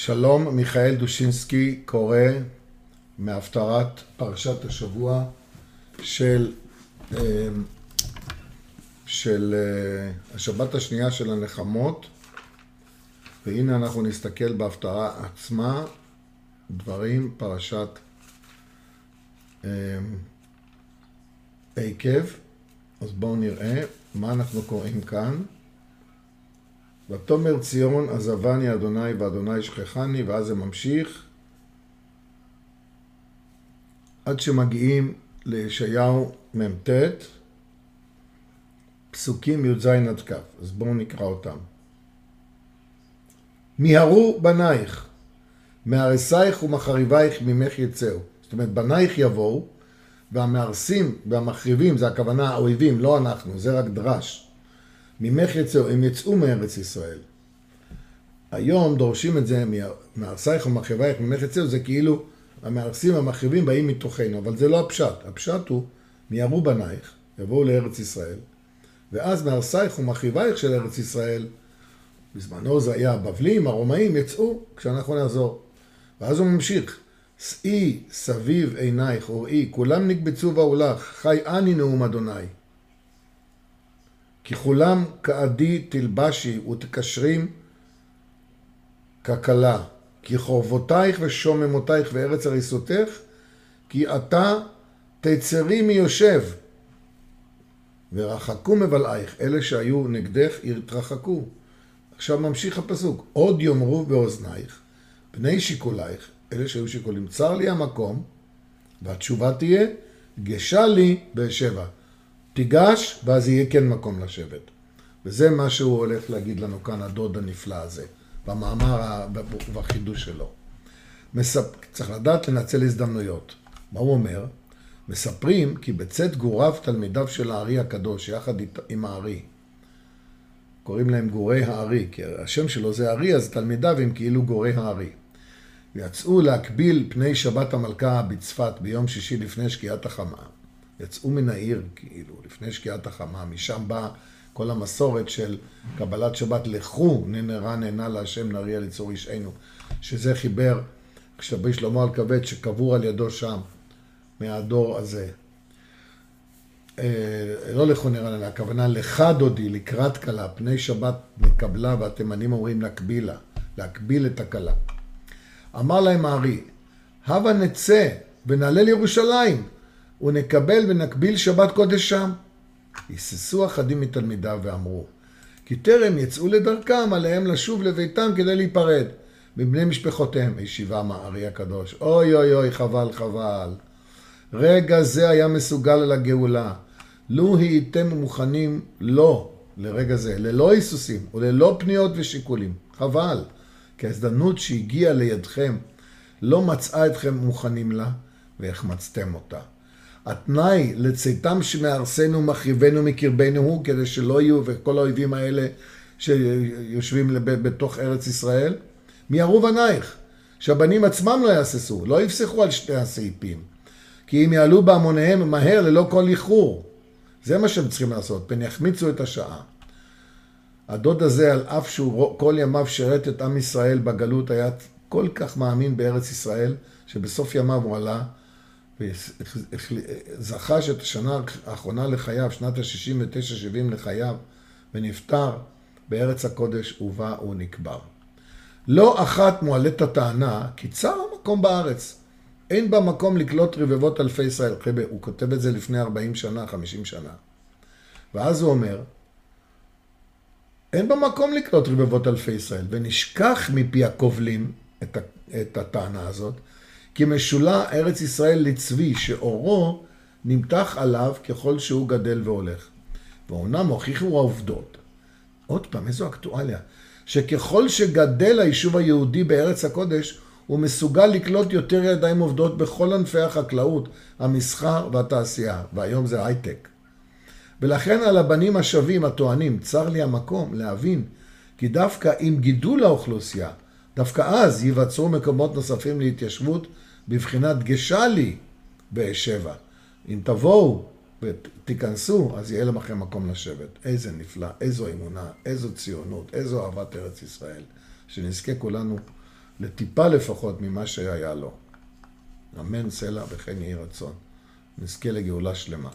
שלום, מיכאל דושינסקי קורא מהפטרת פרשת השבוע של, אה, של אה, השבת השנייה של הנחמות והנה אנחנו נסתכל בהפטרה עצמה, דברים, פרשת אה, עקב. אז בואו נראה מה אנחנו קוראים כאן. ותאמר ציון עזבני אדוני ואדוני שכחני ואז זה ממשיך. עד שמגיעים לישעיהו מ"ט פסוקים י"ז עד כ' אז בואו נקרא אותם. מיהרו בנייך מהרסייך ומחריבייך ממך יצאו. זאת אומרת בנייך יבואו והמהרסים והמחריבים זה הכוונה האויבים לא אנחנו זה רק דרש ממך יצאו, הם יצאו מארץ ישראל. היום דורשים את זה מהרסייך ומחריבייך ממך יצאו, זה כאילו המהרסים והמחריבים באים מתוכנו, אבל זה לא הפשט. הפשט הוא, מיהרו בנייך, יבואו לארץ ישראל, ואז מהרסייך ומחריבייך של ארץ ישראל, בזמנו זה היה הבבלים, הרומאים, יצאו כשאנחנו נעזור. ואז הוא ממשיך, שאי סביב עינייך וראי, כולם נקבצו ואולך, חי אני נאום אדוני. כי כולם כעדי תלבשי ותקשרים ככלה. כי חורבותייך ושוממותייך וארץ הריסותך, כי אתה תצרי מיושב. ורחקו מבלעייך, אלה שהיו נגדך יתרחקו. עכשיו ממשיך הפסוק, עוד יאמרו באוזנייך, בני שיקולייך, אלה שהיו שיקולים, צר לי המקום, והתשובה תהיה, גשה לי בשבע. תיגש, ואז יהיה כן מקום לשבת. וזה מה שהוא הולך להגיד לנו כאן, הדוד הנפלא הזה, במאמר ובחידוש שלו. מספ... צריך לדעת לנצל הזדמנויות. מה הוא אומר? מספרים כי בצאת גוריו תלמידיו של הארי הקדוש, יחד עם הארי. קוראים להם גורי הארי, כי השם שלו זה הארי, אז תלמידיו הם כאילו גורי הארי. ויצאו להקביל פני שבת המלכה בצפת ביום שישי לפני שקיעת החמה. יצאו מן העיר, כאילו, לפני שקיעת החמה, משם באה כל המסורת של קבלת שבת, לכו ננרה נהנה להשם נריע ליצור אישנו, שזה חיבר כשבי שלמה על כבד שקבור על ידו שם, מהדור הזה. אה, לא לכו נראה נהנה, הכוונה לך דודי, לקראת כלה, פני שבת נקבלה, והתימנים אומרים נקבילה, להקביל את הכלה. אמר להם הארי, הבה נצא ונעלה לירושלים. ונקבל ונקביל שבת קודש שם. היססו אחדים מתלמידיו ואמרו, כי טרם יצאו לדרכם, עליהם לשוב לביתם כדי להיפרד מבני משפחותיהם. הישיבה מהארי הקדוש, אוי אוי אוי, חבל חבל. רגע זה היה מסוגל על הגאולה. לו הייתם מוכנים לא לרגע זה, ללא היסוסים וללא פניות ושיקולים. חבל, כי ההזדמנות שהגיעה לידכם לא מצאה אתכם מוכנים לה, והחמצתם אותה. התנאי לצאתם שמארסנו מחריבנו מקרבנו הוא כדי שלא יהיו וכל האויבים האלה שיושבים בתוך ארץ ישראל, מיהרו בנייך, שהבנים עצמם לא יהססו, לא יפסחו על שתי הסעיפים, כי אם יעלו בהמוניהם מהר ללא כל איחור. זה מה שהם צריכים לעשות, פן יחמיצו את השעה. הדוד הזה, על אף שהוא כל ימיו שירת את עם ישראל בגלות, היה כל כך מאמין בארץ ישראל, שבסוף ימיו הוא עלה וזכה שאת השנה האחרונה לחייו, שנת ה-69-70 לחייו, ונפטר בארץ הקודש ובה הוא נקבר. לא אחת מועלית הטענה כי צר המקום בארץ. אין בה מקום לקלוט רבבות אלפי ישראל. הוא כותב את זה לפני 40 שנה, 50 שנה. ואז הוא אומר, אין בה מקום לקלוט רבבות אלפי ישראל, ונשכח מפי הקובלים את הטענה הזאת, כי משולה ארץ ישראל לצבי, שאורו נמתח עליו ככל שהוא גדל והולך. ואומנם הוכיחו העובדות, עוד פעם, איזו אקטואליה, שככל שגדל היישוב היהודי בארץ הקודש, הוא מסוגל לקלוט יותר ידיים עובדות בכל ענפי החקלאות, המסחר והתעשייה, והיום זה הייטק. ולכן על הבנים השווים הטוענים, צר לי המקום להבין כי דווקא עם גידול האוכלוסייה, דווקא אז ייווצרו מקומות נוספים להתיישבות בבחינת גשה לי באשבע. אם תבואו ותיכנסו, אז יהיה לכם מקום לשבת. איזה נפלא, איזו אמונה, איזו ציונות, איזו אהבת ארץ ישראל. שנזכה כולנו לטיפה לפחות ממה שהיה לו. אמן סלע וכן יהי רצון. נזכה לגאולה שלמה.